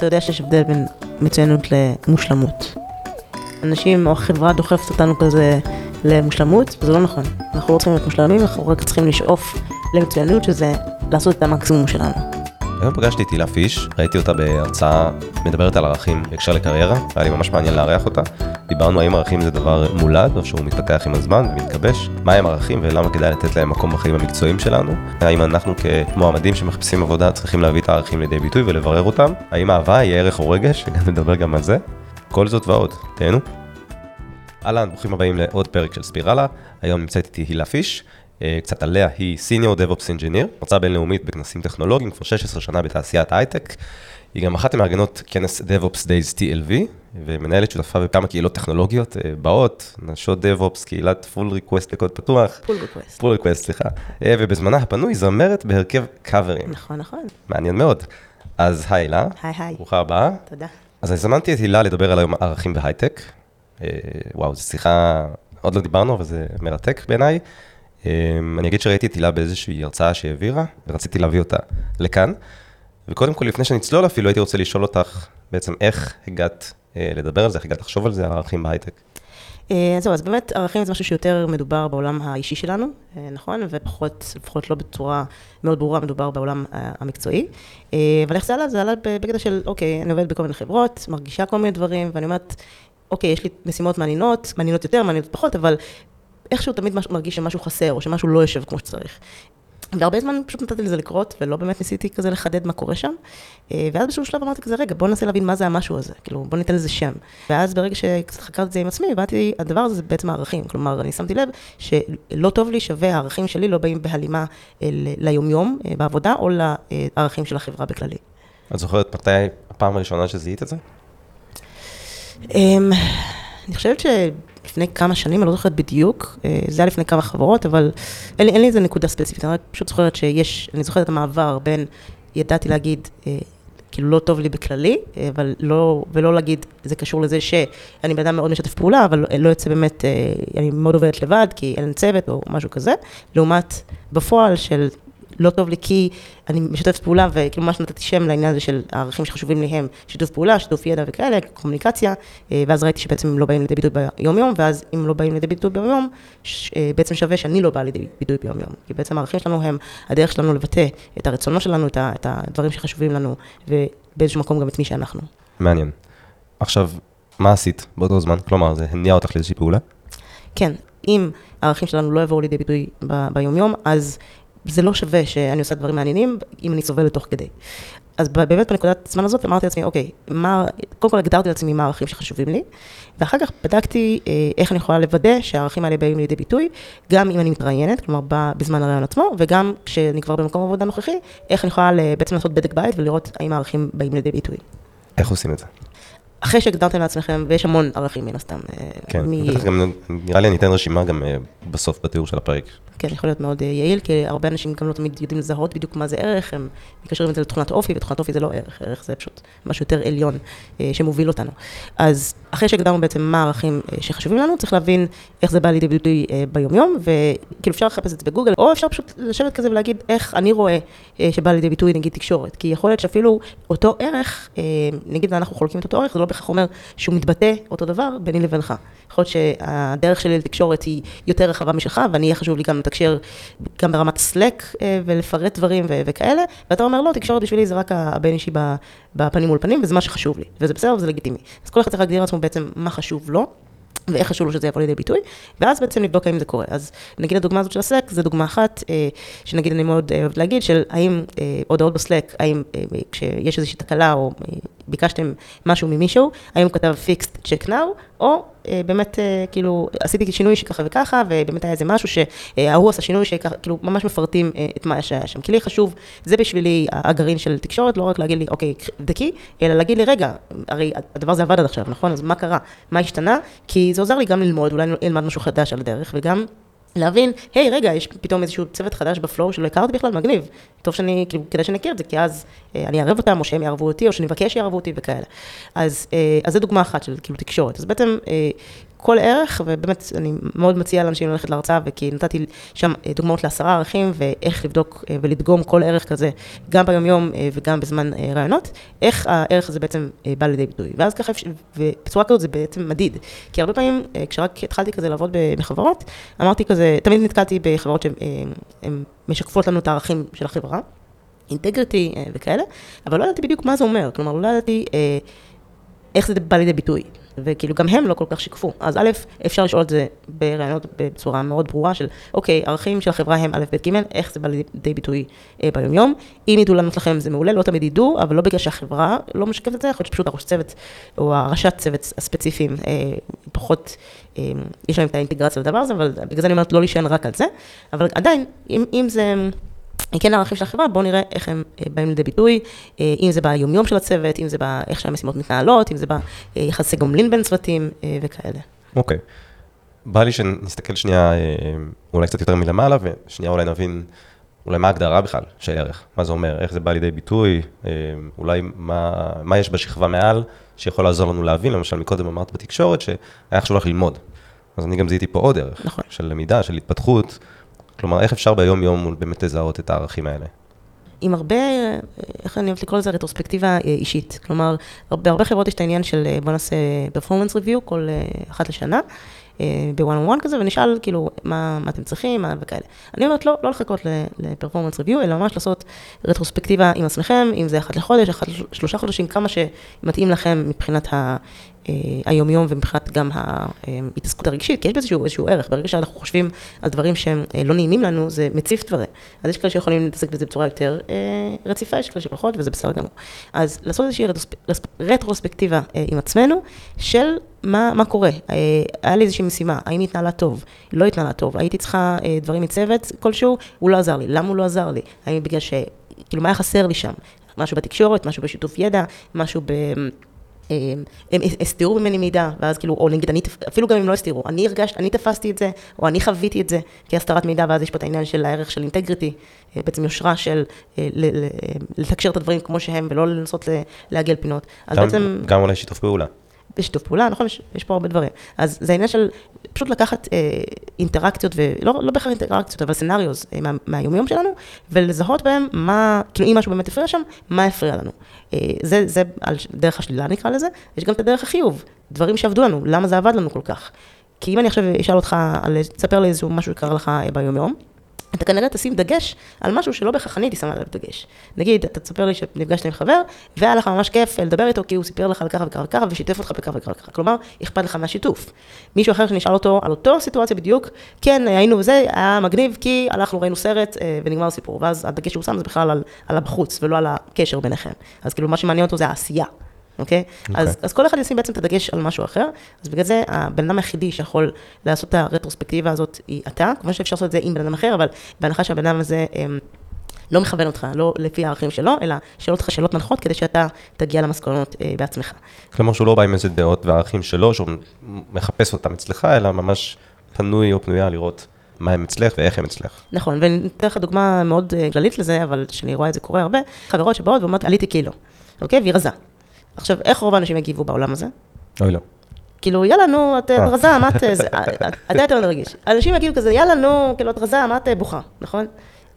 אתה יודע שיש הבדל בין מצוינות למושלמות. אנשים או החברה דוחפת אותנו כזה למושלמות, וזה לא נכון. אנחנו לא צריכים להיות מושלמים, אנחנו רק צריכים לשאוף למצוינות, שזה לעשות את המקסימום שלנו. היום פגשתי את הילה פיש, ראיתי אותה בהרצאה מדברת על ערכים בהקשר לקריירה, היה לי ממש מעניין לארח אותה. דיברנו האם ערכים זה דבר מולד או שהוא מתפתח עם הזמן ומתגבש, מהם ערכים ולמה כדאי לתת להם מקום בחיים המקצועיים שלנו, האם אנחנו כמועמדים שמחפשים עבודה צריכים להביא את הערכים לידי ביטוי ולברר אותם, האם אהבה היא ערך או רגש, נדבר גם על זה. כל זאת ועוד, תהנו. אהלן, ברוכים הבאים לעוד פרק של ספירלה, היום נמצאת איתי הילה פיש. אה, קצת עליה, היא Senior DevOps Engineer, מרצה בינלאומית בכנסים טכנולוגיים, כבר 16 שנה בתעשיית הייטק. היא גם אחת ממארגנות כנס DevOps Days TLV, ומנהלת שותפה בכמה קהילות טכנולוגיות אה, באות, נשות DevOps, קהילת full request לקוד פתוח. full request. full request, סליחה. אה, ובזמנה הפנוי זמרת בהרכב קאברים. נכון, נכון. מעניין מאוד. אז היי הילה. היי היי. ברוכה הבאה. תודה. אז אני זמנתי את הילה לדבר על היום ערכים בהייטק. וואו, זו שיחה, עוד לא דיברנו, אבל זה מרתק בעיניי. אני אגיד שראיתי את הילה באיזושהי הרצאה שהעבירה, ורציתי להביא אותה לכאן. וקודם כל, לפני שנצלול אפילו, הייתי רוצה לשאול אותך בעצם איך הגעת אה, לדבר על זה, איך הגעת לחשוב על זה, על ערכים בהייטק. אה, זהו, אז באמת ערכים זה משהו שיותר מדובר בעולם האישי שלנו, אה, נכון? ופחות, לפחות לא בצורה מאוד ברורה, מדובר בעולם המקצועי. אבל איך זה עלה? זה עלה בקטע של, אוקיי, אני עובדת בכל מיני חברות, מרגישה כל מיני דברים, ואני אומרת, אוקיי, יש לי משימות מעניינות, מעניינות יותר, מעניינות פחות, אבל איכשהו תמיד מרגיש שמשהו חסר, או שמשהו לא יושב כמו שצריך. והרבה זמן פשוט נתתי לזה לקרות, ולא באמת ניסיתי כזה לחדד מה קורה שם. אה, ואז באיזשהו שלב אמרתי כזה, רגע, בוא ננסה להבין מה זה המשהו הזה, כאילו, בוא ניתן לזה שם. ואז ברגע שקצת חקרתי את זה עם עצמי, הבנתי, הדבר הזה זה בעצם הערכים. כלומר, אני שמתי לב שלא טוב לי שווה, הערכים שלי לא באים בהלימה אה, ליומיום אה, בעבודה, או לערכים של החברה בכללי. את זוכרת מתי הפעם הראשונה שזיהית את זה? אמ, אני חושבת שלפני כמה שנים, אני לא זוכרת בדיוק, אה, זה היה לפני כמה חברות, אבל אין אין לי איזה נקודה ספציפית, אני רק פשוט זוכרת שיש, אני זוכרת את המעבר בין, ידעתי להגיד, אה, כאילו לא טוב לי בכללי, אה, אבל לא, ולא להגיד, זה קשור לזה שאני בן אדם מאוד משתף פעולה, אבל לא יוצא באמת, אני מאוד עובדת לבד, כי אין צוות או משהו כזה, לעומת בפועל של לא טוב לי כי אני משתפת פעולה, וכאילו ממש נתתי שם לעניין הזה של הערכים שחשובים לי הם שיתוף פעולה, שיתוף ידע וכאלה, קומוניקציה, אה, ואז ראיתי שבעצם הם לא באים לידי ביטוי ביום-יום, ואז אם לא באים לידי ביטוי ביום-יום, אה, בעצם שווה שאני לא באה לידי ביטוי ביום-יום. כי בעצם הערכים שלנו הם הדרך שלנו לבטא את הרצונות שלנו, את הדברים שחשובים לנו, ובאיזשהו מקום גם את מי שאנחנו. מעניין. עכשיו, מה עשית באותו זמן? כלומר, זה הניע אותך לאיזושהי פעולה? כן, אם הערכים שלנו לא יבואו לידי ביטוי ביומיום, אז זה לא שווה שאני עושה דברים מעניינים, אם אני סובלת תוך כדי. אז באמת בנקודת הזמן הזאת אמרתי לעצמי, אוקיי, מה, קודם כל הגדרתי לעצמי מה הערכים שחשובים לי, ואחר כך בדקתי אה, איך אני יכולה לוודא שהערכים האלה באים לידי ביטוי, גם אם אני מתראיינת, כלומר בזמן הרעיון עצמו, וגם כשאני כבר במקום עבודה נוכחי, איך אני יכולה בעצם לעשות בדק בית ולראות האם הערכים באים לידי ביטוי. איך עושים את זה? אחרי שהגדרתם לעצמכם, ויש המון ערכים מן הסתם. אה, כן, מ... גם, נראה לי אני אתן רשימה גם אה, בסוף בתיאור של הפרק. כן, יכול להיות מאוד אה, יעיל, כי הרבה אנשים גם לא תמיד יודעים לזהות בדיוק מה זה ערך, הם מקשרים את זה לתכונת אופי, ותכונת אופי זה לא ערך, ערך זה פשוט משהו יותר עליון שמוביל אותנו. אז אחרי שהגדרנו בעצם מה הערכים שחשובים לנו, צריך להבין איך זה בא לידי ביטוי ביומיום, וכאילו אפשר לחפש את זה בגוגל, או אפשר פשוט לשבת כזה ולהגיד איך אני רואה שבא לידי ביטוי נגיד תקשורת, כי יכול להיות שאפילו אותו ערך, נגיד אנחנו חולקים את אותו ערך, זה לא בהכרח אומר שהוא מתבטא אותו דבר ביני לבינך. יכול להיות שהדרך שלי לתקשורת היא יותר רחבה משלך, ואני אהיה חשוב לי גם לתקשר גם ברמת סלק אה, ולפרט דברים וכאלה, ואתה אומר, לא, תקשורת בשבילי זה רק הבן אישי בפנים מול פנים, וזה מה שחשוב לי, וזה בסדר וזה לגיטימי. אז כל אחד צריך להגדיר לעצמו בעצם מה חשוב לו. ואיך חשוב לו שזה יבוא לידי ביטוי, ואז בעצם לבדוק האם זה קורה. אז נגיד הדוגמה הזאת של הסלק, זו דוגמה אחת, אה, שנגיד אני מאוד אוהבת להגיד, של האם אה, הודעות בסלק, האם כשיש איזושהי תקלה או ביקשתם משהו ממישהו, האם הוא כתב fixed check now, או אה, באמת, אה, כאילו, עשיתי שינוי שככה וככה, ובאמת היה איזה משהו שההוא עשה שינוי שככה, כאילו, ממש מפרטים אה, את מה שהיה שם. כי לי חשוב, זה בשבילי הגרעין של תקשורת, לא רק להגיד לי, אוקיי, דקי, אלא להגיד לי, רגע, הרי הדבר הזה עבד עד עכשיו, נכון? אז מה קרה? מה השתנה? כי זה עוזר לי גם ללמוד, אולי נלמד משהו חדש על הדרך, וגם... להבין, היי, רגע, יש פתאום איזשהו צוות חדש בפלואו שלא הכרתי בכלל, מגניב. טוב שאני, כאילו, כדאי שאני אכיר את זה, כי אז אה, אני אערב אותם, או שהם יערבו אותי, או שאני אבקש שיערבו אותי וכאלה. אז, אה, אז זו דוגמה אחת של כאילו תקשורת. אז בעצם, אה, כל ערך, ובאמת, אני מאוד מציעה לאנשים ללכת להרצאה, וכי נתתי שם אה, דוגמאות לעשרה ערכים, ואיך לבדוק אה, ולדגום כל ערך כזה, גם ביומיום אה, וגם בזמן רעיונות, איך הערך הזה בעצם בא לידי ביטוי. ואז ככה, ובצורה כזאת זה בעצם מדיד. כי הרבה פעמים, כשרק התחלתי כזה לעבוד בחברות, אמרתי כזה, תמיד נתקלתי בחברות שהן משקפות לנו את הערכים של החברה, אינטגריטי וכאלה, אבל לא ידעתי בדיוק מה זה אומר, כלומר, לא ידעתי איך זה בא לידי ביטוי. וכאילו גם הם לא כל כך שיקפו. אז א', אפשר לשאול את זה ברעיונות בצורה מאוד ברורה של, אוקיי, ערכים של החברה הם א', ב', ג', איך זה בא לידי ביטוי אה, ביומיום. אם ידעו לענות לכם זה מעולה, לא תמיד ידעו, אבל לא בגלל שהחברה לא משקפת את זה, יכול להיות שפשוט הראש צוות, או הראשת צוות הספציפיים, אה, פחות, אה, יש להם את האינטגרציה לדבר הזה, אבל בגלל זה אני אומרת לא להישען רק על זה, אבל עדיין, אם, אם זה... כן הערכים של החברה, בואו נראה איך הם אה, באים לידי ביטוי, אה, אם זה ביומיום של הצוות, אם זה באיך שהמשימות מתנהלות, אם זה ביחסי גומלין בין צוותים אה, וכאלה. אוקיי. בא לי שנסתכל שנייה, אולי קצת יותר מלמעלה, ושנייה אולי נבין, אולי מה ההגדרה בכלל של ערך, מה זה אומר, איך זה בא לידי ביטוי, אולי מה, מה יש בשכבה מעל, שיכול לעזור לנו להבין, למשל מקודם אמרת בתקשורת, שהיה חשוב לך ללמוד. אז אני גם זיהיתי פה עוד ערך, נכון. של למידה, של התפתחות. כלומר, איך אפשר ביום-יום באמת לזהות את הערכים האלה? עם הרבה, איך אני אוהבת לקרוא לזה, רטרוספקטיבה אה, אישית. כלומר, בהרבה חברות יש את העניין של אה, בוא נעשה פרפורמנס ריוויו כל אה, אחת לשנה, בוואן און וואן כזה, ונשאל כאילו מה, מה אתם צריכים, מה וכאלה. אני אומרת לא, לא לחכות לפרפורמנס ריוויו, אלא ממש לעשות רטרוספקטיבה עם עצמכם, אם זה אחת לחודש, אחת לשלושה חודשים, כמה שמתאים לכם מבחינת אה, היומיום ומבחינת גם ההתעסקות הרגשית, כי יש בזה איזשהו, איזשהו ערך. ברגע שאנחנו חושבים על דברים שהם אה, לא נעימים לנו, זה מציף דברים. אז יש כאלה שיכולים להתעסק בזה בצורה יותר אה, רציפה, יש כאלה שפחות, וזה בסדר גמור. אז לעשות איזושהי רטרוספקטיבה עם עצמנו, של מה, מה קורה. היה לי איזושהי משימה, האם התנהלה טוב, לא התנהלה טוב, הייתי צריכה דברים מצוות כלשהו, הוא לא עזר לי. למה הוא לא עזר לי? האם בגלל ש... כאילו, מה היה חסר לי שם? משהו בתקשורת, משהו בשיתוף ידע, משהו ב... הם הסתירו ממני מידע, ואז כאילו, או נגיד, אני, אפילו גם אם לא הסתירו, אני הרגשתי, אני תפסתי את זה, או אני חוויתי את זה כהסתרת מידע, ואז יש פה את העניין של הערך של אינטגריטי, אה, בעצם יושרה של אה, לתקשר את הדברים כמו שהם, ולא לנסות לעגל פינות. אז גם, בעצם... גם אולי שיתוף פעולה. בשיתוף פעולה, נכון, יש, יש פה הרבה דברים. אז זה העניין של פשוט לקחת אה, אינטראקציות, ולא לא בהכרח אינטראקציות, אבל סנאריוז אה, מה, מהיומיום שלנו, ולזהות בהם מה, כאילו אם משהו באמת הפריע שם, מה הפריע לנו. אה, זה, זה על דרך השלילה נקרא לזה, יש גם את הדרך החיוב, דברים שעבדו לנו, למה זה עבד לנו כל כך. כי אם אני עכשיו אשאל אותך, על, תספר לי איזשהו משהו שקרה לך אה, ביומיום, אתה כנראה תשים דגש על משהו שלא בהכרח אני הייתי שמה עליו דגש. נגיד, אתה תספר לי שנפגשת עם חבר, והיה לך ממש כיף לדבר איתו, כי הוא סיפר לך על ככה וככה וככה, ושיתף אותך בככה וככה וככה. כלומר, אכפת לך מהשיתוף. מישהו אחר שנשאל אותו על אותו סיטואציה בדיוק, כן, היינו וזה, היה מגניב, כי הלכנו, ראינו סרט, אה, ונגמר הסיפור. ואז הדגש שהוא שם זה בכלל על, על הבחוץ, ולא על הקשר ביניכם. אז כאילו, מה שמעניין אותו זה העשייה. אוקיי? Okay? אוקיי. אז, אז כל אחד ישים בעצם את הדגש על משהו אחר, אז בגלל זה הבן אדם היחידי שיכול לעשות את הרטרוספקטיבה הזאת היא אתה, כמובן שאפשר לעשות את זה עם בן אדם אחר, אבל בהנחה שהבן אדם הזה... הם, לא מכוון אותך, לא לפי הערכים שלו, אלא שואל אותך שאלות מנחות כדי שאתה תגיע למסקנות אה, בעצמך. כלומר שהוא לא בא עם איזה דעות וערכים שלו, שהוא מחפש אותם אצלך, אלא ממש פנוי או פנויה לראות מה הם אצלך ואיך הם אצלך. נכון, ואני אתן לך דוגמה מאוד אה, כללית לזה, אבל שאני רואה את זה קורה הרבה, חברות שבאות ואומרות, עליתי קילו, אוקיי? והיא רזה. עכשיו, איך רוב האנשים יגיבו בעולם הזה? אוי לא. כאילו, יאללה, נו, את אה. רזה, מה את... אתה יותר נרגיש. אנשים יגידו כזה, יאללה, נו, כאילו, את רזה, מה את בוכה, נכון?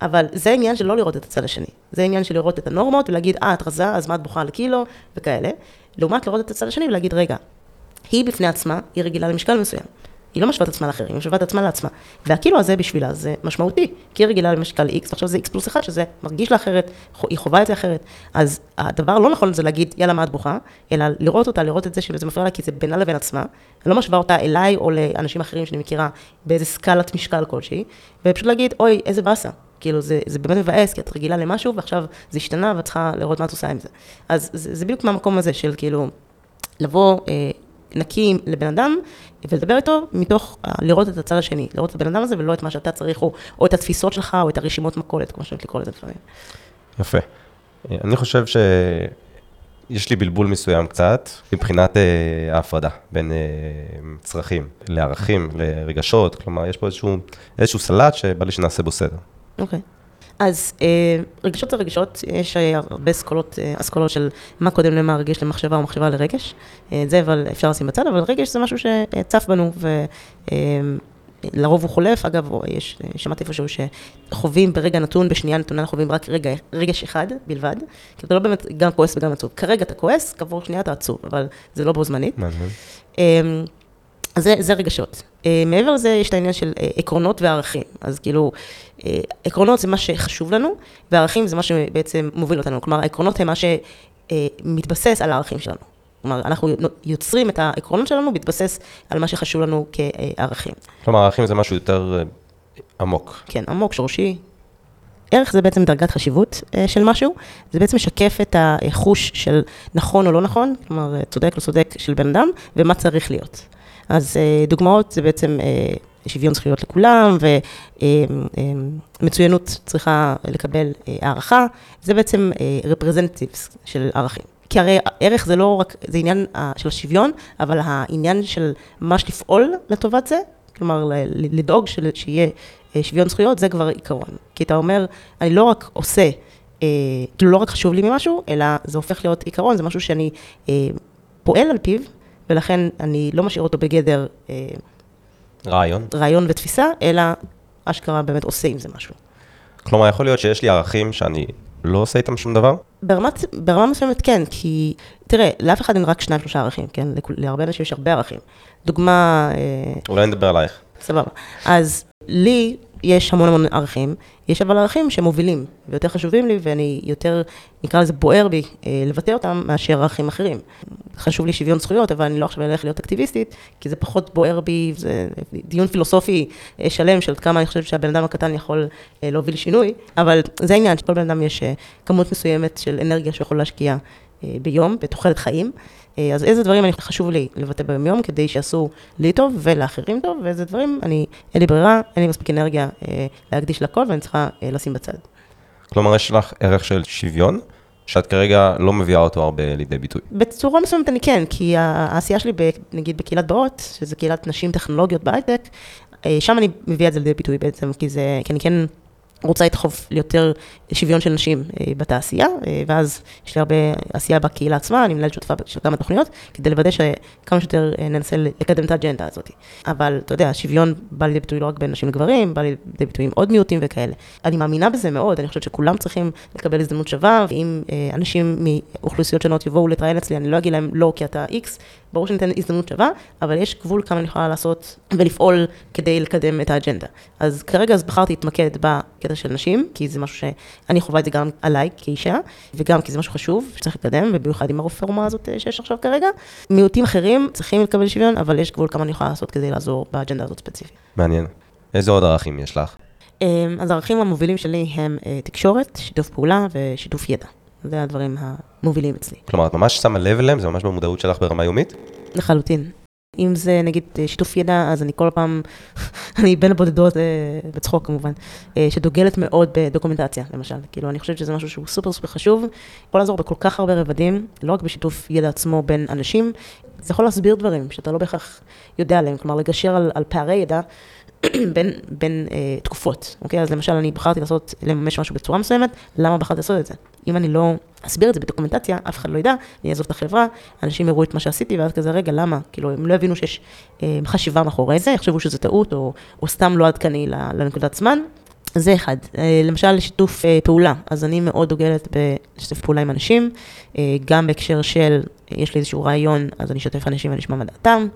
אבל זה עניין של לא לראות את הצד השני. זה עניין של לראות את הנורמות ולהגיד, אה, את רזה, אז מה את בוכה על קילו, וכאלה. לעומת לראות את הצד השני ולהגיד, רגע, היא בפני עצמה, היא רגילה למשקל מסוים. היא לא משווה את עצמה לאחרים, היא משווה את עצמה לעצמה. והקילו הזה בשבילה זה משמעותי, כי היא רגילה למשקל X, ועכשיו זה X פלוס 1, שזה מרגיש לה אחרת, היא חווה את זה אחרת. אז הדבר לא נכון זה להגיד, יאללה, מה את בוכה, אלא לראות אותה, לראות את זה שזה מפריע לה, כי זה בינה לבין עצמה. אני לא משווה אותה אליי או לאנשים אחרים שאני מכירה באיזה סקלת משקל כלשהי, ופשוט להגיד, אוי, איזה באסה. כאילו, זה, זה באמת מבאס, כי את רגילה למשהו, ועכשיו זה השתנה, ואת צריכה לראות מה את עושה עם זה. אז זה, זה בדיוק מהמקום הזה של כאילו, לבוא, אה, נקי לבן אדם, ולדבר איתו מתוך לראות את הצד השני, לראות את הבן אדם הזה ולא את מה שאתה צריך, או, או את התפיסות שלך, או את הרשימות מכולת, כמו שאני לקרוא לזה לפעמים. יפה. אני חושב שיש לי בלבול מסוים קצת, מבחינת אה, ההפרדה בין אה, צרכים לערכים, לרגשות, כלומר, יש פה איזשהו, איזשהו סלט שבא לי שנעשה בו סדר. אוקיי. אז אה, רגשות זה רגשות, יש אה, הרבה אסכולות, אה, אסכולות של מה קודם למה רגש למחשבה או מחשבה לרגש. אה, זה אבל אפשר לשים בצד, אבל רגש זה משהו שצף בנו, ולרוב הוא חולף. אגב, יש, שמעתי איפשהו שחווים ברגע נתון, בשנייה נתונה חווים רק רגע, רגש אחד בלבד, כי אתה לא באמת גם כועס וגם עצוב. כרגע אתה כועס, כעבור שנייה אתה עצוב, אבל זה לא בו זמנית. מעניין. אז זה, זה רגשות. Uh, מעבר לזה, יש את העניין של uh, עקרונות וערכים. אז כאילו, uh, עקרונות זה מה שחשוב לנו, וערכים זה מה שבעצם מוביל אותנו. כלומר, העקרונות הם מה שמתבסס uh, על הערכים שלנו. כלומר, אנחנו יוצרים את העקרונות שלנו בהתבסס על מה שחשוב לנו כערכים. כלומר, ערכים זה משהו יותר uh, עמוק. כן, עמוק, שורשי. ערך זה בעצם דרגת חשיבות uh, של משהו, זה בעצם משקף את החוש של נכון או לא נכון, כלומר, צודק או לא צודק של בן אדם, ומה צריך להיות. אז אה, דוגמאות זה בעצם אה, שוויון זכויות לכולם, ומצוינות אה, צריכה לקבל הערכה, זה בעצם רפרזנטיבס של ערכים. כי הרי ערך זה לא רק, זה עניין של השוויון, אבל העניין של ממש לפעול לטובת זה, כלומר לדאוג של, שיהיה שוויון זכויות, זה כבר עיקרון. כי אתה אומר, אני לא רק עושה, כאילו לא רק חשוב לי ממשהו, אלא זה הופך להיות עיקרון, זה משהו שאני פועל על פיו, ולכן אני לא משאיר אותו בגדר... אה, רעיון. רעיון ותפיסה, אלא אשכרה באמת עושה עם זה משהו. כלומר, יכול להיות שיש לי ערכים שאני לא עושה איתם שום דבר? ברמת, ברמה מסוימת כן, כי תראה, לאף אחד אין רק שניים שלושה ערכים, כן? להרבה אנשים יש הרבה ערכים. דוגמה... אה, אולי נדבר עלייך. סבבה. אז לי יש המון המון ערכים, יש אבל ערכים שמובילים, ויותר חשובים לי, ואני יותר, נקרא לזה בוער בי, אה, לבטא אותם מאשר ערכים אחרים. חשוב לי שוויון זכויות, אבל אני לא עכשיו אלך להיות אקטיביסטית, כי זה פחות בוער בי, זה דיון פילוסופי אה, שלם של כמה אני חושבת שהבן אדם הקטן יכול אה, להוביל שינוי, אבל זה העניין, שכל בן אדם יש כמות מסוימת של אנרגיה שיכול להשקיע ביום, בתוחלת חיים. אז איזה דברים אני חשוב לי לבטא ביום יום כדי שיעשו לי טוב ולאחרים טוב, ואיזה דברים אני, אין לי ברירה, אין לי מספיק אנרגיה להקדיש לכל ואני צריכה לשים בצד. כלומר, יש לך ערך של שוויון, שאת כרגע לא מביאה אותו הרבה לידי ביטוי. בצורה מסוימת אני כן, כי העשייה שלי, ב, נגיד בקהילת באות, שזה קהילת נשים טכנולוגיות בהייטק, שם אני מביאה את זה לידי ביטוי בעצם, כי זה, כי אני כן רוצה לדחוף ליותר שוויון של נשים אה, בתעשייה, אה, ואז יש לי הרבה עשייה בקהילה עצמה, אני מנהלת שותפה של כמה תוכניות, כדי לוודא שכמה שיותר אה, ננסה לקדם את האג'נדה הזאת. אבל אתה יודע, שוויון בא לידי ביטוי לא רק בין נשים לגברים, בא לידי ביטוי עם עוד מיעוטים וכאלה. אני מאמינה בזה מאוד, אני חושבת שכולם צריכים לקבל הזדמנות שווה, ואם אנשים מאוכלוסיות שונות יבואו להתראיין אצלי, אני לא אגיד להם לא כי אתה איקס, ברור שניתן הזדמנות שווה, אבל יש גבול כמה אני יכולה לעשות ולפעול כדי לקדם את האג'נדה. אז כרגע אז בחרתי להתמקד בקטע של נשים, כי זה משהו שאני חווה את זה גם עליי כאישה, וגם כי זה משהו חשוב שצריך לקדם, ובמיוחד עם הרפורמה הזאת אה, שיש עכשיו כרגע. מיעוטים אחרים צריכים לקבל שוויון, אבל יש גבול כמה אני יכולה לעשות כדי לעזור באג'נדה הזאת ספציפית. מעניין. איזה עוד ערכים יש לך? אה, אז הערכים המובילים שלי הם אה, תקשורת, שיתוף פעולה ושיתוף ידע. זה הדברים המובילים אצלי. כלומר, את ממש שמה לב אליהם? זה ממש במודעות שלך ברמה יומית? לחלוטין. אם זה נגיד שיתוף ידע, אז אני כל פעם, אני בין הבודדות, אה, בצחוק כמובן, אה, שדוגלת מאוד בדוקומנטציה, למשל. כאילו, אני חושבת שזה משהו שהוא סופר סופר חשוב, יכול לעזור בכל כך הרבה רבדים, לא רק בשיתוף ידע עצמו בין אנשים, זה יכול להסביר דברים שאתה לא בהכרח יודע עליהם, כלומר, לגשר על פערי ידע. בין, בין אה, תקופות, אוקיי? אז למשל, אני בחרתי לעשות, לממש משהו בצורה מסוימת, למה בחרתי לעשות את זה? אם אני לא אסביר את זה בדוקומנטציה, אף אחד לא ידע, אני אעזוב את החברה, אנשים יראו את מה שעשיתי, ואז כזה, רגע, למה? כאילו, הם לא יבינו שיש אה, חשיבה מאחורי זה, יחשבו שזה טעות, או, או סתם לא עדכני לנקודת זמן. זה אחד. אה, למשל, שיתוף אה, פעולה. אז אני מאוד דוגלת בשיתוף פעולה עם אנשים, אה, גם בהקשר של, יש לי איזשהו רעיון, אז אני אשתף אנשים ואני אשמע מה דעתם.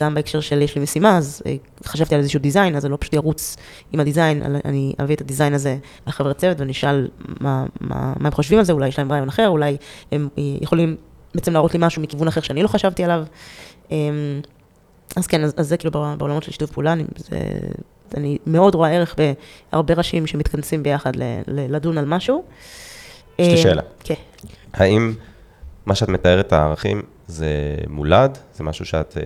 גם בהקשר של יש לי משימה, אז חשבתי על איזשהו דיזיין, אז אני לא פשוט ארוץ עם הדיזיין, אני אביא את הדיזיין הזה לחברת צוות ואני אשאל מה, מה, מה הם חושבים על זה, אולי יש להם רעיון אחר, אולי הם יכולים בעצם להראות לי משהו מכיוון אחר שאני לא חשבתי עליו. אז כן, אז, אז זה כאילו בעולמות של שיתוף פעולה, זה אני מאוד רואה ערך בהרבה ראשים שמתכנסים ביחד לדון על משהו. יש לי שאלה. כן. האם מה שאת מתארת הערכים זה מולד? זה משהו שאת, אה,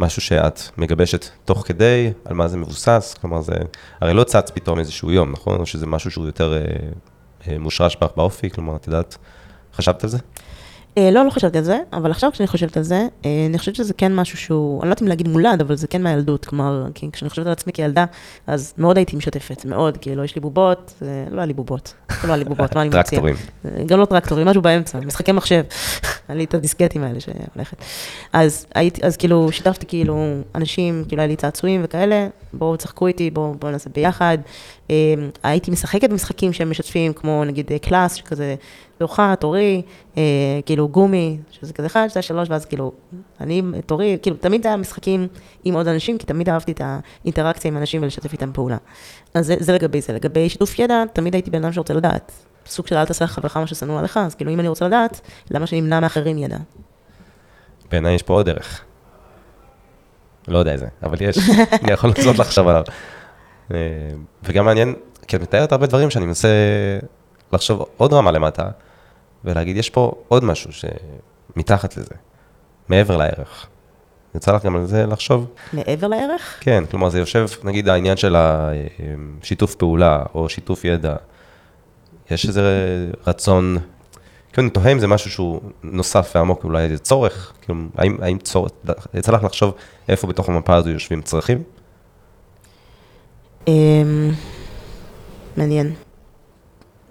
משהו שאת מגבשת תוך כדי? על מה זה מבוסס? כלומר, זה הרי לא צץ פתאום איזשהו יום, נכון? או שזה משהו שהוא יותר אה, אה, מושרש בך באופי? כלומר, את יודעת, חשבת על זה? אה, לא, לא חשבתי על זה, אבל עכשיו כשאני חושבת על זה, אה, אני חושבת שזה כן משהו שהוא, אני לא יודעת אם להגיד מולד, אבל זה כן מהילדות, כלומר, כי כשאני חושבת על עצמי כילדה, אז מאוד הייתי משתפת, מאוד, כאילו, יש לי בובות, לא היה לי בובות, לא היה לי בובות, מה אני מציעה? טרקטורים. אה, גם לא טרקטורים, משהו באמצע, משחקי מחשב, היה לי את הדיסקטים האלה שהולכת. אז הייתי, אז כאילו, שיתפתי כאילו אנשים, כאילו היה לי צעצועים וכאלה, בואו תשחקו איתי, בואו בוא נעשה ביחד. אה, הייתי משחקת במשחקים שהם משתפים, כמו נגיד אה, קלאס, שכזה, תורך, תורי, אה, כאילו גומי, שזה כזה אחד, שתיים, שלוש, ואז כאילו, אני, תורי, כאילו, תמיד היה משחקים עם עוד אנשים, כי תמיד אהבתי את האינטראקציה עם אנשים ולשתף איתם פעולה. אז זה, זה לגבי זה. לגבי שיתוף ידע, תמיד הייתי בן אדם שרוצה לדעת. סוג של אל תעשה לחברך מה ששנוא עליך, אז כאילו, אם אני רוצה לדעת, למה שנמנע מאחרים ידע? בעיניי יש פה עוד דרך. לא יודע איזה, אבל יש, אני יכול לנסות לחשוב עליו. אה, וגם מעניין, כי את מתארת הרבה דברים שאני מנסה לחשוב עוד רמה למטה, ולהגיד, יש פה עוד משהו שמתחת לזה, מעבר לערך. יצא לך גם על זה לחשוב? מעבר לערך? כן, כלומר זה יושב, נגיד העניין של השיתוף פעולה, או שיתוף ידע, יש איזה רצון, כאילו אני תוהה אם זה משהו שהוא נוסף ועמוק, אולי איזה צורך, כאילו, האם, האם צורך, יצא לך לחשוב איפה בתוך המפה הזו יושבים צרכים? אמ, מעניין.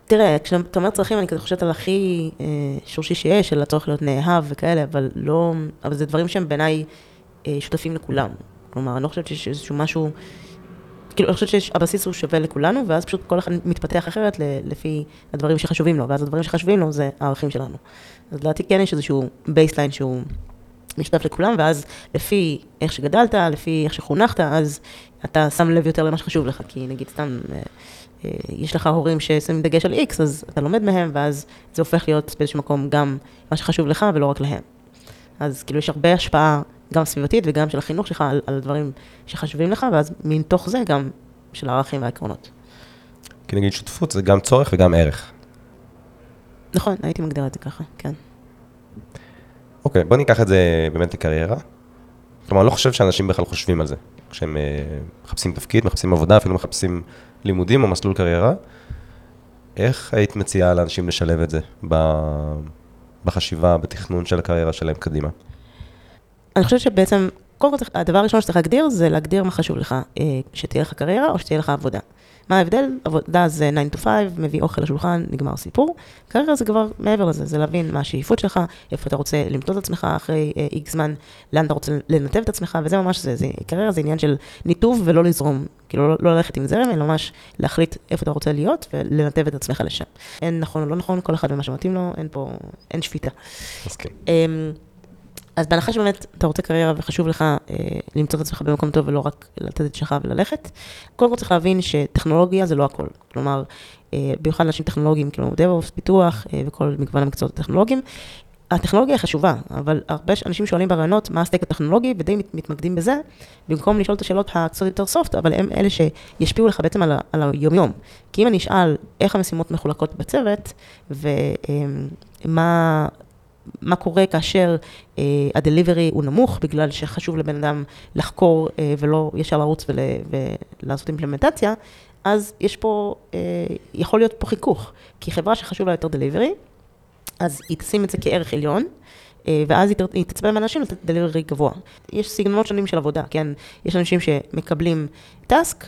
תראה, כשאתה אומר צרכים, אני כזה חושבת על הכי אה, שורשי שיש, של הצורך להיות נאהב וכאלה, אבל לא, אבל זה דברים שהם בעיניי אה, שותפים לכולם. כלומר, אני לא חושבת שיש איזשהו משמשהו, כאילו, אני חושבת שהבסיס הוא שווה לכולנו, ואז פשוט כל אחד מתפתח אחרת לפי הדברים שחשובים לו, ואז הדברים שחשובים לו זה הערכים שלנו. אז לדעתי כן יש איזשהו baseline שהוא משותף לכולם, ואז לפי איך שגדלת, לפי איך שחונכת, אז אתה שם לב יותר למה שחשוב לך, כי נגיד סתם, אה, אה, יש לך הורים ששמים דגש על X, אז אתה לומד מהם, ואז זה הופך להיות באיזשהו מקום גם מה שחשוב לך ולא רק להם. אז כאילו יש הרבה השפעה, גם סביבתית וגם של החינוך שלך, על, על דברים שחשובים לך, ואז מתוך זה גם של הערכים והעקרונות. כי נגיד שותפות זה גם צורך וגם ערך. נכון, הייתי מגדירה את זה ככה, כן. אוקיי, בוא ניקח את זה באמת לקריירה. כלומר, אני לא חושב שאנשים בכלל חושבים על זה. כשהם אה, מחפשים תפקיד, מחפשים עבודה, אפילו מחפשים לימודים או מסלול קריירה. איך היית מציעה לאנשים לשלב את זה בחשיבה, בתכנון של הקריירה שלהם קדימה? אני חושבת שבעצם, קודם כל, הדבר הראשון שצריך להגדיר, זה להגדיר מה חשוב לך, אה, שתהיה לך קריירה או שתהיה לך עבודה. מה ההבדל? עבודה זה 9 to 5, מביא אוכל לשולחן, נגמר סיפור. קריירה זה כבר מעבר לזה, זה להבין מה השאיפות שלך, איפה אתה רוצה למדוד את עצמך אחרי איקס זמן, לאן אתה רוצה לנתב את עצמך, וזה ממש זה, זה קריירה זה עניין של ניתוב ולא לזרום, כאילו לא, לא ללכת עם זרם, אלא ממש להחליט איפה אתה רוצה להיות ולנתב את עצמך לשם. אין נכון או לא נכון, כל אחד ומה שמתאים לו, אין פה, אין שפיטה. מסכים. אמ, אז בהנחה שבאמת אתה רוצה קריירה וחשוב לך אה, למצוא את עצמך במקום טוב ולא רק לתת את שלך וללכת, קודם כל צריך להבין שטכנולוגיה זה לא הכל. כלומר, אה, במיוחד אנשים טכנולוגיים, כאילו DevOps, פיתוח אה, וכל מגוון המקצועות הטכנולוגיים, הטכנולוגיה חשובה, אבל הרבה אנשים שואלים ברעיונות מה הסטייק הטכנולוגי ודי מת- מתמקדים בזה, במקום לשאול את השאלות הקצת יותר סופט, אבל הם אלה שישפיעו לך בעצם על, על היומיום. כי אם אני אשאל איך המשימות מחולקות בצוות, ומה מה קורה כאשר אה, הדליברי הוא נמוך, בגלל שחשוב לבן אדם לחקור אה, ולא ישר לרוץ ול, ולעשות אימפלמנטציה, אז יש פה, אה, יכול להיות פה חיכוך. כי חברה שחשוב לה יותר דליברי, אז היא תשים את זה כערך עליון, אה, ואז היא, תצפה מאנשים לתת דליברי גבוה. יש סגנונות שונים של עבודה, כן? יש אנשים שמקבלים טאסק,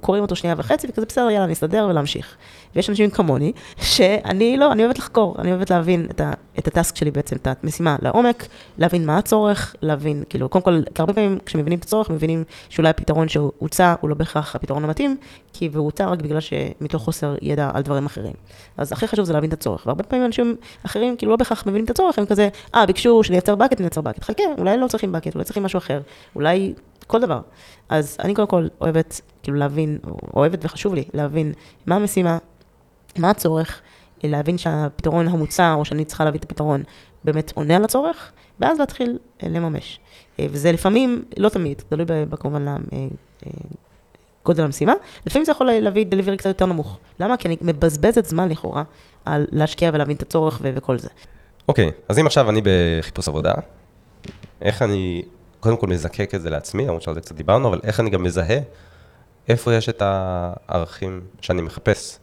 קוראים אותו שנייה וחצי, וכזה בסדר, יאללה, נסתדר ולהמשיך. ויש אנשים כמוני, שאני לא, אני אוהבת לחקור, אני אוהבת להבין את, ה, את הטאסק שלי בעצם, את המשימה לעומק, להבין מה הצורך, להבין, כאילו, קודם כל, הרבה פעמים כשמבינים את הצורך, מבינים שאולי הפתרון שהוצע הוא לא בהכרח הפתרון המתאים, כי הוא הוצע רק בגלל שמתוך חוסר ידע על דברים אחרים. אז הכי חשוב זה להבין את הצורך, והרבה פעמים אנשים אחרים, כאילו, לא בהכרח מבינים את הצורך, הם כזה, אה, ביקשו שנייצר בקט, נייצר בקט. חכה, אולי לא צריכים בקט, אולי צריכים משהו אחר, אולי כל דבר. אז אני קודם כל אוהבת, כאילו, להבין, או אוהבת וחשוב לי להבין מה המשימה, מה הצורך, להבין שהפתרון המוצע, או שאני צריכה להביא את הפתרון, באמת עונה על הצורך, ואז להתחיל אה, לממש. אה, וזה לפעמים, לא תמיד, תלוי כמובן אה, גודל המשימה, לפעמים זה יכול להביא דליברי קצת יותר נמוך. למה? כי אני מבזבזת זמן לכאורה על להשקיע ולהבין את הצורך וכל זה. אוקיי, אז אם עכשיו אני בחיפוש עבודה, איך אני קודם כל מזקק את זה לעצמי, למרות שעל זה קצת דיברנו, אבל איך אני גם מזהה איפה יש את הערכים שאני מחפש.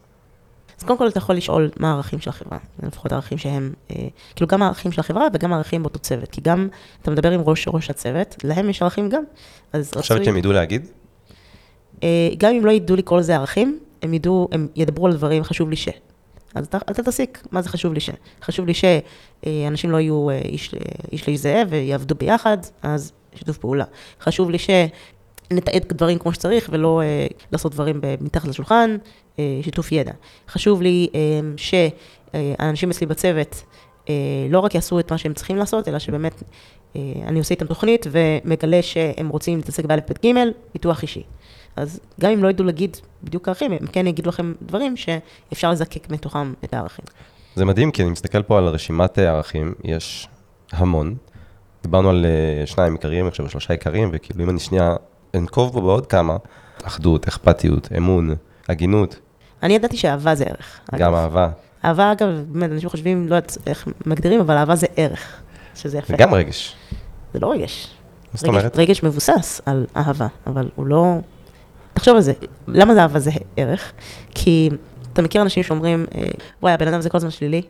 אז קודם כל אתה יכול לשאול מה הערכים של החברה, לפחות הערכים שהם, אה, כאילו גם הערכים של החברה וגם הערכים באותו צוות, כי גם אתה מדבר עם ראש ראש הצוות, להם יש ערכים גם. אז את חושבת שהם ידעו להגיד? אה, גם אם לא ידעו לקרוא לזה ערכים, הם ידעו, הם ידברו על דברים, חשוב לי ש. אז אתה, אתה תסיק, מה זה חשוב לי ש? חשוב לי שאנשים לא יהיו אה, איש, אה, איש לאיש זאב ויעבדו ביחד, אז שיתוף פעולה. חשוב לי שנתעד דברים כמו שצריך ולא אה, לעשות דברים מתחת לשולחן, אה, שיתוף ידע. חשוב לי אה, שהאנשים אצלי בצוות אה, לא רק יעשו את מה שהם צריכים לעשות, אלא שבאמת אה, אני עושה איתם תוכנית ומגלה שהם רוצים להתעסק באלף בית גימל, פיתוח אישי. אז גם אם לא ידעו להגיד בדיוק ערכים, הם כן יגידו לכם דברים שאפשר לזקק מתוכם את הערכים. זה מדהים, כי אני מסתכל פה על רשימת הערכים, יש המון. דיברנו על אה, שניים עיקריים, אני חושב שלושה עיקריים, וכאילו אם אני שנייה אנקוב פה בעוד כמה, אחדות, אכפתיות, אמון, הגינות. אני ידעתי שאהבה זה ערך. גם אגב. אהבה. אהבה, אגב, באמת, אנשים חושבים, לא יודעת איך מגדירים, אבל אהבה זה ערך, שזה יפה. זה גם רגש. זה לא רגש. מה זאת אומרת? רגש מבוסס על אהבה, אבל הוא לא... תחשוב על זה, למה זה אהבה זה ערך? כי אתה מכיר אנשים שאומרים, אה, וואי, הבן אדם זה כל הזמן שלילי,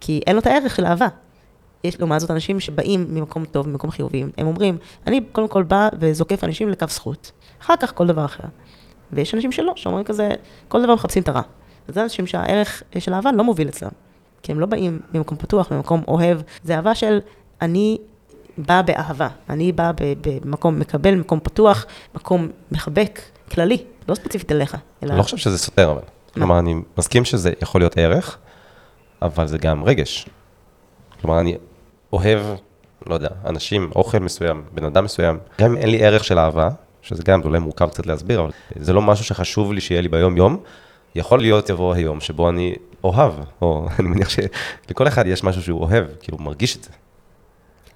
כי אין לו את הערך של אהבה. יש לעומת זאת אנשים שבאים ממקום טוב, ממקום חיובי, הם אומרים, אני קודם כל בא וזוקף אנשים לקו זכות, אחר כך כל דבר אחר. ויש אנשים שלא, שאומרים כזה, כל דבר מחפשים את הרע. זה אנשים שהערך של אהבה לא מוביל אצלם, כי הם לא באים ממקום פתוח, ממקום אוהב, זה אהבה של אני בא באהבה, אני בא במקום מקבל, מקום פתוח, מקום מחבק, כללי, לא ספציפית אליך. אלא... אני לא חושב שזה סותר, אבל. כלומר, אני מסכים שזה יכול להיות ערך, אבל זה גם רגש. כלומר, אני אוהב, לא יודע, אנשים, אוכל מסוים, בן אדם מסוים, גם אם אין לי ערך של אהבה, שזה גם, אולי מורכב קצת להסביר, אבל זה לא משהו שחשוב לי שיהיה לי ביום-יום, יכול להיות יבוא היום שבו אני אוהב, או אני מניח שלכל אחד יש משהו שהוא אוהב, כאילו הוא מרגיש את זה.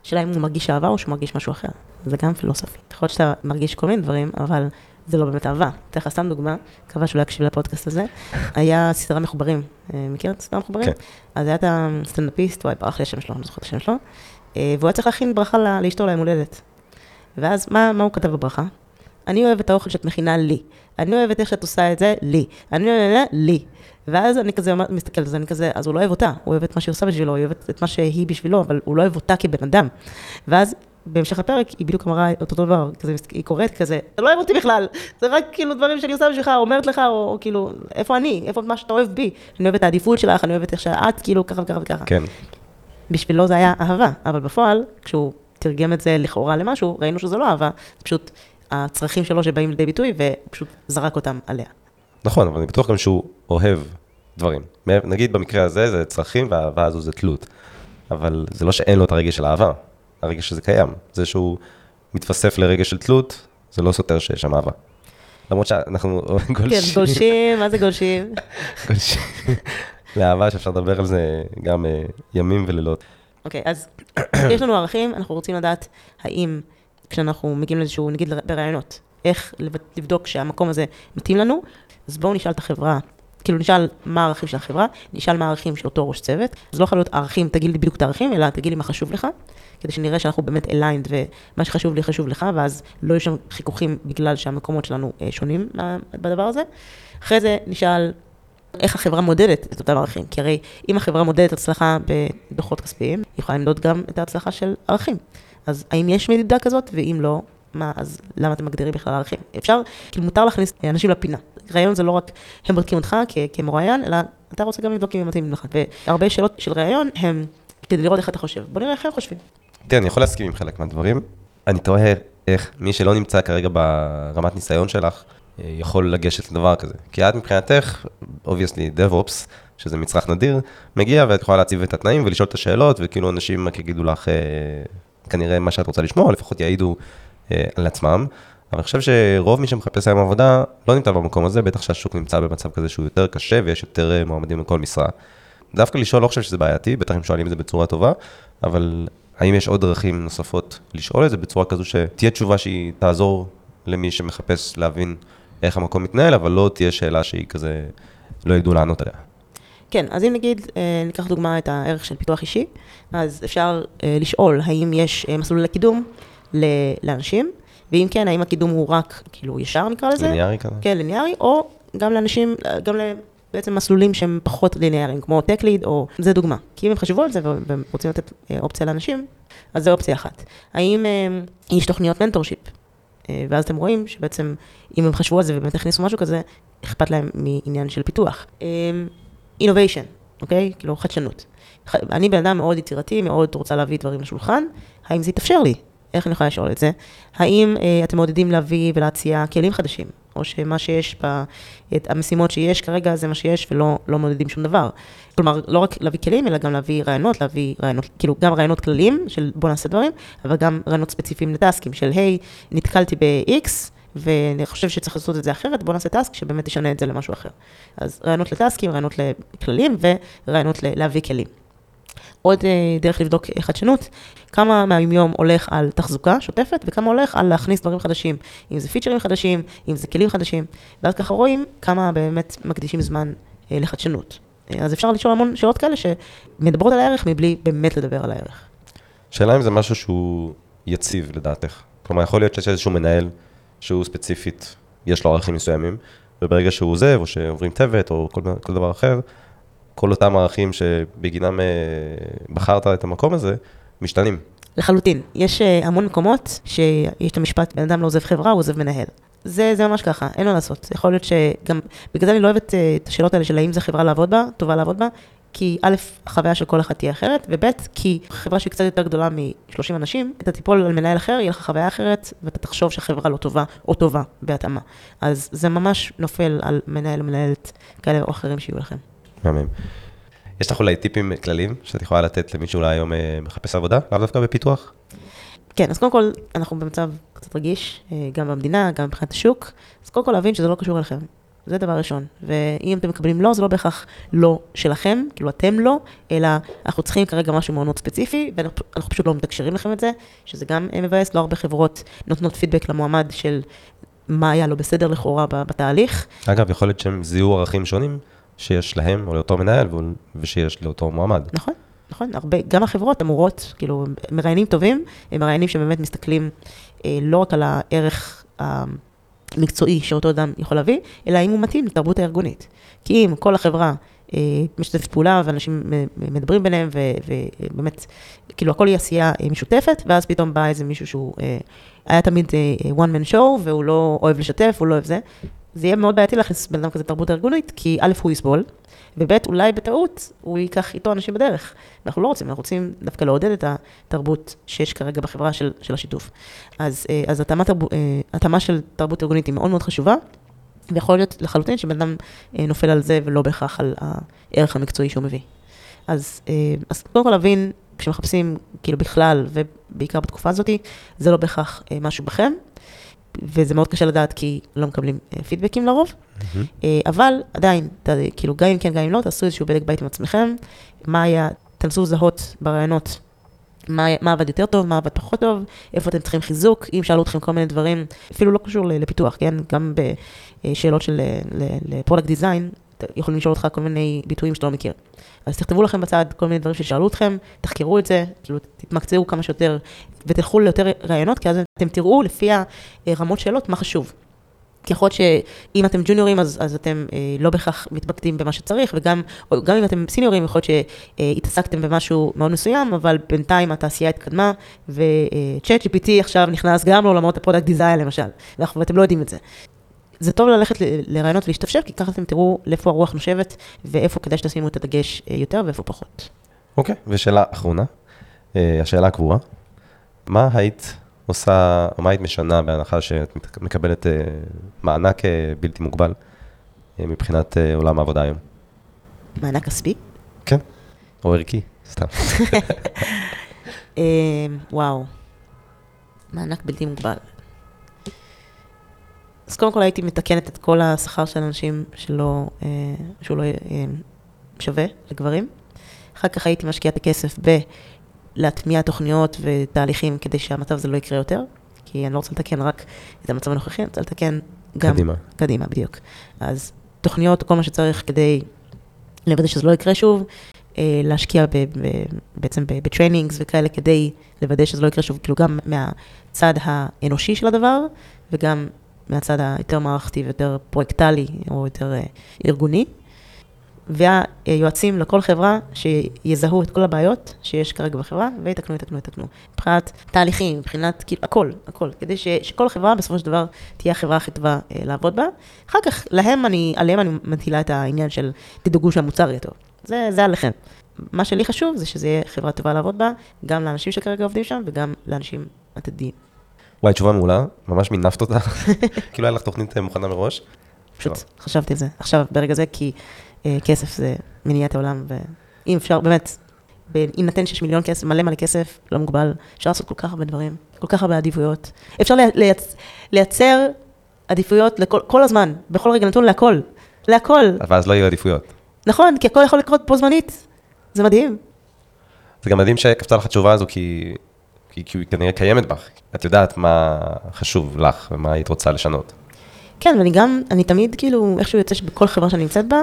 השאלה אם הוא מרגיש אהבה או שהוא מרגיש משהו אחר, זה גם פילוסופי. יכול להיות שאתה מרגיש כל מיני דברים, אבל זה לא באמת אהבה. אתן לך סתם דוגמה, מקווה שהוא לא יקשיב לפודקאסט הזה. היה סדרה מחוברים, אה, מכיר את סדרה מחוברים? כן. אז היה את הסטנדאפיסט, וואי, ברח לי השם שלו, אני לא זוכרת את השם שלו, אה, והוא היה צריך להכין ברכה לאשתו ליום הולדת. ואז מה, מה הוא כתב בברכה? אני אוהב את האוכל שאת מכינה לי. אני אוהבת איך שאת עושה את זה, לי. אני אוהבת לי. ואז אני כזה מסתכל על זה, אני כזה, אז הוא לא אוהב אותה, הוא אוהב את מה שהיא עושה בשבילו, הוא אוהב את מה שהיא בשבילו, אבל הוא לא אוהב אותה כבן אדם. ואז בהמשך הפרק, היא בדיוק אמרה אותו דבר, כזה, היא קוראת כזה, אתה לא אוהב אותי בכלל, זה רק כאילו דברים שאני עושה בשבילך, אומרת לך, או, או כאילו, איפה אני, איפה מה שאתה אוהב בי, אני אוהבת את העדיפות שלך, אני אוהבת איך שאת, כאילו, ככה וככה וככה. כן. בשבילו זה היה אהבה, אבל בפועל, כשהוא תרגם את זה לכאורה למשהו, ראינו שזה לא אהבה, זה פשוט הצרכים שלו שבאים לידי ביטוי, ופשוט זרק אותם עליה. נכון, אבל אני בטוח גם שהוא אוהב דברים. נגיד במקרה הזה זה צרכים, והאהבה הזו זה תלות. אבל זה לא שאין לו את הרגש של אהבה. הרגש שזה קיים. זה שהוא מתווסף לרגש של תלות, זה לא סותר שיש שם אהבה. למרות שאנחנו גולשים. כן, גולשים, מה זה גולשים? גולשים. לאהבה שאפשר לדבר על זה גם uh, ימים ולילות. אוקיי, okay, אז יש לנו ערכים, אנחנו רוצים לדעת האם כשאנחנו מגיעים לאיזשהו, נגיד בראיונות, איך לבדוק שהמקום הזה מתאים לנו, אז בואו נשאל את החברה כאילו נשאל מה הערכים של החברה, נשאל מה הערכים של אותו ראש צוות. זה לא יכול להיות ערכים, תגיד לי בדיוק את הערכים, אלא תגיד לי מה חשוב לך, כדי שנראה שאנחנו באמת aligned ומה שחשוב לי חשוב לך, ואז לא יהיו שם חיכוכים בגלל שהמקומות שלנו אה, שונים בדבר הזה. אחרי זה נשאל איך החברה מודדת את אותם ערכים, כי הרי אם החברה מודדת הצלחה בדוחות כספיים, היא יכולה למדוד גם את ההצלחה של ערכים. אז האם יש מדידה כזאת, ואם לא, מה, אז למה אתם מגדירים בכלל ערכים? אפשר, כאילו מותר להכניס אנשים לפינה. ראיון זה לא רק הם בודקים אותך כמרואיין, אלא אתה רוצה גם לבדוק אם הם מתאימים לך. והרבה שאלות של ראיון הם כדי לראות איך אתה חושב. בוא נראה איך הם חושבים. תראה, אני יכול להסכים עם חלק מהדברים. אני תוהה איך מי שלא נמצא כרגע ברמת ניסיון שלך, אה, יכול לגשת לדבר כזה. כי את מבחינתך, obviously, DevOps, שזה מצרך נדיר, מגיע ואת יכולה להציב את התנאים ולשאול את השאלות, וכאילו אנשים רק יגידו לך אה, כנראה מה שאת רוצה לשמוע, לפחות יעידו על עצמם. אבל אני חושב שרוב מי שמחפש היום עבודה לא נמצא במקום הזה, בטח שהשוק נמצא במצב כזה שהוא יותר קשה ויש יותר אה, מועמדים לכל משרה. דווקא לשאול לא חושב שזה בעייתי, בטח אם שואלים את זה בצורה טובה, אבל האם יש עוד דרכים נוספות לשאול את זה בצורה כזו שתהיה תשובה שהיא תעזור למי שמחפש להבין איך המקום מתנהל, אבל לא תהיה שאלה שהיא כזה, לא ידעו לענות עליה. כן, אז אם נגיד, אה, ניקח דוגמה את הערך של פיתוח אישי, אז אפשר לשאול האם יש מסלול לקידום לאנשים, ואם כן, האם הקידום הוא רק, כאילו, ישר נקרא לזה? ליניארי כזה? כן, ליניארי, או גם לאנשים, גם בעצם מסלולים שהם פחות ליניאריים, כמו Tech Lead, או זה דוגמה. כי אם הם חשבו על זה והם רוצים לתת אה, אופציה לאנשים, אז זו אופציה אחת. האם אה, יש תוכניות mentorship? אה, ואז אתם רואים שבעצם, אם הם חשבו על זה ובאמת הכניסו משהו כזה, אכפת להם מעניין של פיתוח. innovation, אוקיי? כאילו חדשנות. אני בן אדם מאוד יצירתי, מאוד רוצה להביא דברים לשולחן, האם זה יתאפשר לי? איך אני יכולה לשאול את זה? האם אה, אתם מעודדים להביא ולהציע כלים חדשים? או שמה שיש, ב, את המשימות שיש כרגע זה מה שיש ולא לא מעודדים שום דבר. כלומר, לא רק להביא כלים, אלא גם להביא רעיונות, להביא רעיונות, כאילו גם רעיונות כלליים של בוא נעשה דברים, אבל גם רעיונות ספציפיים לטאסקים של היי, נתקלתי ב-X, ואני חושב שצריך לעשות את זה אחרת, בוא נעשה טאסק שבאמת תשנה את זה למשהו אחר. אז רעיונות לטאסקים, רעיונות לכללים ורעיונות להביא כלים. עוד אה, דרך לבדוק חדשנות, כמה מהיום הולך על תחזוקה שוטפת וכמה הולך על להכניס דברים חדשים, אם זה פיצ'רים חדשים, אם זה כלים חדשים, ואז ככה רואים כמה באמת מקדישים זמן אה, לחדשנות. אה, אז אפשר לשאול המון שאלות כאלה שמדברות על הערך מבלי באמת לדבר על הערך. שאלה אם זה משהו שהוא יציב לדעתך. כלומר, יכול להיות שיש איזשהו מנהל שהוא ספציפית, יש לו ערכים מסוימים, וברגע שהוא עוזב, או שעוברים טבת, או כל, כל דבר אחר, כל אותם ערכים שבגינם אה, בחרת את המקום הזה, משתנים. לחלוטין. יש אה, המון מקומות שיש את המשפט, בן אדם לא עוזב חברה, הוא עוזב מנהל. זה, זה ממש ככה, אין מה לעשות. יכול להיות שגם, בגלל זה אני לא אוהבת אה, את השאלות האלה של האם זו חברה לעבוד בה, טובה לעבוד בה, כי א', החוויה של כל אחד תהיה אחרת, וב', כי חברה שהיא קצת יותר גדולה מ-30 אנשים, אתה תיפול על מנהל אחר, יהיה לך חוויה אחרת, ואתה תחשוב שהחברה לא טובה או טובה בהתאמה. אז זה ממש נופל על מנהל או מנהלת כאלה או אחרים שיהיו לכם. מהמם. יש לך אולי טיפים כלליים שאת יכולה לתת למי שאולי היום אה, מחפש עבודה, לאו דווקא בפיתוח? כן, אז קודם כל, אנחנו במצב קצת רגיש, אה, גם במדינה, גם מבחינת השוק, אז קודם כל להבין שזה לא קשור אליכם. זה דבר ראשון. ואם אתם מקבלים לא, זה לא בהכרח לא שלכם, כאילו אתם לא, אלא אנחנו צריכים כרגע משהו מאוד מאוד ספציפי, ואנחנו פשוט לא מתקשרים לכם את זה, שזה גם אה, מבאס, לא הרבה חברות נותנות פידבק למועמד של מה היה לא בסדר לכאורה בתהליך. אגב, יכול להיות שהם זיהו ערכים שונים. שיש להם, או לאותו מנהל, ושיש לאותו מועמד. נכון, נכון, הרבה, גם החברות אמורות, כאילו, מראיינים טובים, הם מראיינים שבאמת מסתכלים אה, לא רק על הערך המקצועי שאותו אדם יכול להביא, אלא אם הוא מתאים לתרבות הארגונית. כי אם כל החברה אה, משתפת פעולה, ואנשים מדברים ביניהם, ובאמת, כאילו, הכל היא עשייה אה, משותפת, ואז פתאום בא איזה מישהו שהוא אה, היה תמיד אה, one man show, והוא לא אוהב לשתף, הוא לא אוהב זה. זה יהיה מאוד בעייתי להכניס בן אדם כזה תרבות ארגונית, כי א', הוא יסבול, וב', אולי בטעות הוא ייקח איתו אנשים בדרך. אנחנו לא רוצים, אנחנו רוצים דווקא לעודד את התרבות שיש כרגע בחברה של, של השיתוף. אז, אה, אז התאמה, תרב, אה, התאמה של תרבות ארגונית היא מאוד מאוד חשובה, ויכול להיות לחלוטין שבן אדם אה, נופל על זה ולא בהכרח על הערך המקצועי שהוא מביא. אז, אז קודם כל להבין, כשמחפשים כאילו בכלל, ובעיקר בתקופה הזאת, זה לא בהכרח משהו בכם. וזה מאוד קשה לדעת כי לא מקבלים uh, פידבקים לרוב, mm-hmm. אה, אבל עדיין, ת, כאילו, גם אם כן, גם אם לא, תעשו איזשהו בדק בית עם עצמכם, מה היה, תנסו לזהות בראיונות מה, מה עבד יותר טוב, מה עבד פחות טוב, איפה אתם צריכים חיזוק, אם שאלו אתכם כל מיני דברים, אפילו לא קשור לפיתוח, כן? גם בשאלות של product design, יכולים לשאול אותך כל מיני ביטויים שאתה לא מכיר. אז תכתבו לכם בצד כל מיני דברים ששאלו אתכם, תחקרו את זה, כאילו תתמקצעו כמה שיותר, ותלכו ליותר ראיונות, כי אז אתם תראו לפי הרמות שאלות מה חשוב. כי יכול להיות שאם אתם ג'וניורים, אז, אז אתם אה, לא בהכרח מתמקדים במה שצריך, וגם גם אם אתם סיניורים, יכול להיות שהתעסקתם במשהו מאוד מסוים, אבל בינתיים התעשייה התקדמה, ו ChatGPT עכשיו נכנס גם לעולמות ה product design למשל, ואתם לא יודעים את זה. זה טוב ללכת לראיונות ולהשתפשף, כי ככה אתם תראו לאיפה הרוח נושבת, ואיפה כדאי שתשימו את הדגש אה, יותר ואיפה פחות. אוקיי, אוקיי, ושאלה אחרונה, אה, השאלה הקבועה, מה היית עושה, או מה היית משנה בהנחה שאת מקבלת אה, מענק בלתי מוגבל מבחינת עולם העבודה היום? מענק כספי? כן, או ערכי, סתם. וואו, מענק בלתי מוגבל. אז קודם כל הייתי מתקנת את כל השכר של אנשים שלא, אה, שהוא לא אה, שווה לגברים. אחר כך הייתי משקיעה את הכסף בלהטמיע תוכניות ותהליכים כדי שהמצב הזה לא יקרה יותר, כי אני לא רוצה לתקן רק את המצב הנוכחי, אני רוצה לתקן גם... קדימה. קדימה, בדיוק. אז תוכניות, כל מה שצריך כדי לוודא שזה לא יקרה שוב, אה, להשקיע ב, ב, בעצם ב trainings וכאלה כדי לוודא שזה לא יקרה שוב, כאילו גם מהצד האנושי של הדבר, וגם מהצד היותר מערכתי ויותר פרויקטלי, או יותר אה, ארגוני. והיועצים לכל חברה שיזהו את כל הבעיות שיש כרגע בחברה, ויתקנו, יתקנו, יתקנו. מבחינת תהליכים, מבחינת, כאילו, הכל, הכל, כדי ש, שכל חברה בסופו של דבר תהיה החברה הכי טובה אה, לעבוד בה. אחר כך, להם אני, עליהם אני מטילה את העניין של תדאגו שהמוצר יהיה טוב. זה, זה עליכם. מה שלי חשוב זה שזה יהיה חברה טובה לעבוד בה, גם לאנשים שכרגע עובדים שם וגם לאנשים עתידיים. וואי, תשובה מעולה, ממש מינפת אותה. כאילו היה לך תוכנית אה, מוכנה מראש. פשוט חשבתי על זה עכשיו, ברגע זה, כי אה, כסף זה מניעת העולם, ואם אפשר, באמת, בהינתן שיש מיליון כסף, מלא מלא כסף, לא מוגבל, אפשר לעשות כל כך הרבה דברים, כל כך הרבה עדיפויות. אפשר לייצ, לייצר עדיפויות לכל, כל הזמן, בכל רגע נתון להכל, להכל. אבל אז לא יהיו עדיפויות. נכון, כי הכל יכול לקרות בו זמנית, זה מדהים. זה גם מדהים שקפצה לך התשובה הזו, כי, כי, כי היא כנראה קיימת בך. את יודעת מה חשוב לך ומה היית רוצה לשנות. כן, ואני גם, אני תמיד כאילו, איכשהו יוצא שבכל חברה שאני נמצאת בה,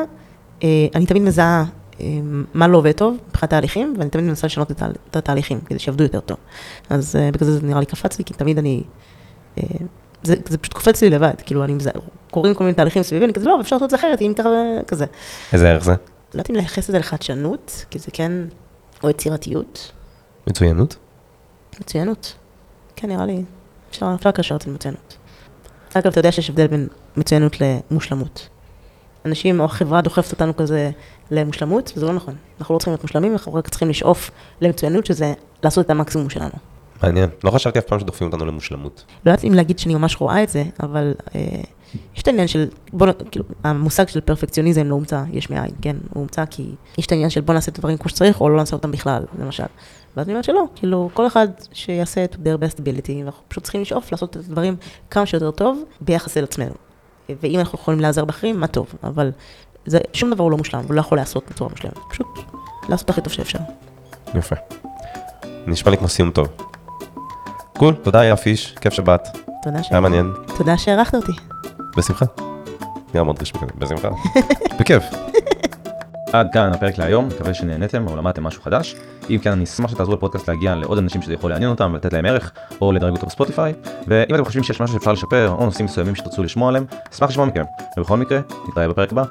אה, אני תמיד מזהה אה, מה לא עובד טוב מבחינת תהליכים, ואני תמיד מנסה לשנות את התהליכים, כדי שיעבדו יותר טוב. אז אה, בגלל זה זה נראה לי קפץ לי, כי תמיד אני... זה, זה פשוט קופץ לי לבד, כאילו, אני מזהה, קורים כל מיני תהליכים סביבי, אני כזה, לא, אפשר לעשות את זה אחרת, אם ככה, כזה. איזה ערך זה? לא יודעת אם לייחס את זה לחדשנות, כי זה כן, או יצירתיות. מצוינות? מצוינות. כן, נראה לי, אפשר לקשר את זה למצוינות. אגב, אתה יודע שיש הבדל בין מצוינות למושלמות. אנשים או החברה דוחפת אותנו כזה למושלמות, וזה לא נכון. אנחנו לא צריכים להיות מושלמים, אנחנו רק צריכים לשאוף למצוינות, שזה לעשות את המקסימום שלנו. מעניין. לא חשבתי אף פעם שדוחפים אותנו למושלמות. לא יודעת אם להגיד שאני ממש רואה את זה, אבל אה, יש את העניין של, בוא, כאילו, המושג של פרפקציוניזם לא הומצא יש מאין, כן? הוא הומצא כי יש את העניין של בוא נעשה את הדברים כמו שצריך, או לא נעשה אותם בכלל, למשל. ואז אני אומרת שלא, כאילו, כל אחד שיעשה את their best ability, ואנחנו פשוט צריכים לשאוף לעשות את הדברים כמה שיותר טוב ביחס אל עצמנו. ואם אנחנו יכולים להיעזר באחרים, מה טוב, אבל זה, שום דבר הוא לא מושלם, הוא לא יכול לעשות בצורה מושלמת, פשוט לעשות הכי טוב שאפשר. יפה. נשמע לי כמו סיום טוב. קול, תודה יפה פיש, כיף שבאת. תודה ש... היה מעניין. תודה שהערכת אותי. בשמחה. נראה מאוד רשמי בשמחה. בכיף. עד כאן הפרק להיום, מקווה שנהנתם או למדתם משהו חדש. אם כן, אני אשמח שתעזרו לפודקאסט להגיע לעוד אנשים שזה יכול לעניין אותם ולתת להם ערך, או לדרג אותו בספוטיפיי. ואם אתם חושבים שיש משהו שאפשר לשפר, או נושאים מסוימים שתרצו לשמוע עליהם, אשמח לשמוע מכם. ובכל מקרה, נתראה בפרק הבא.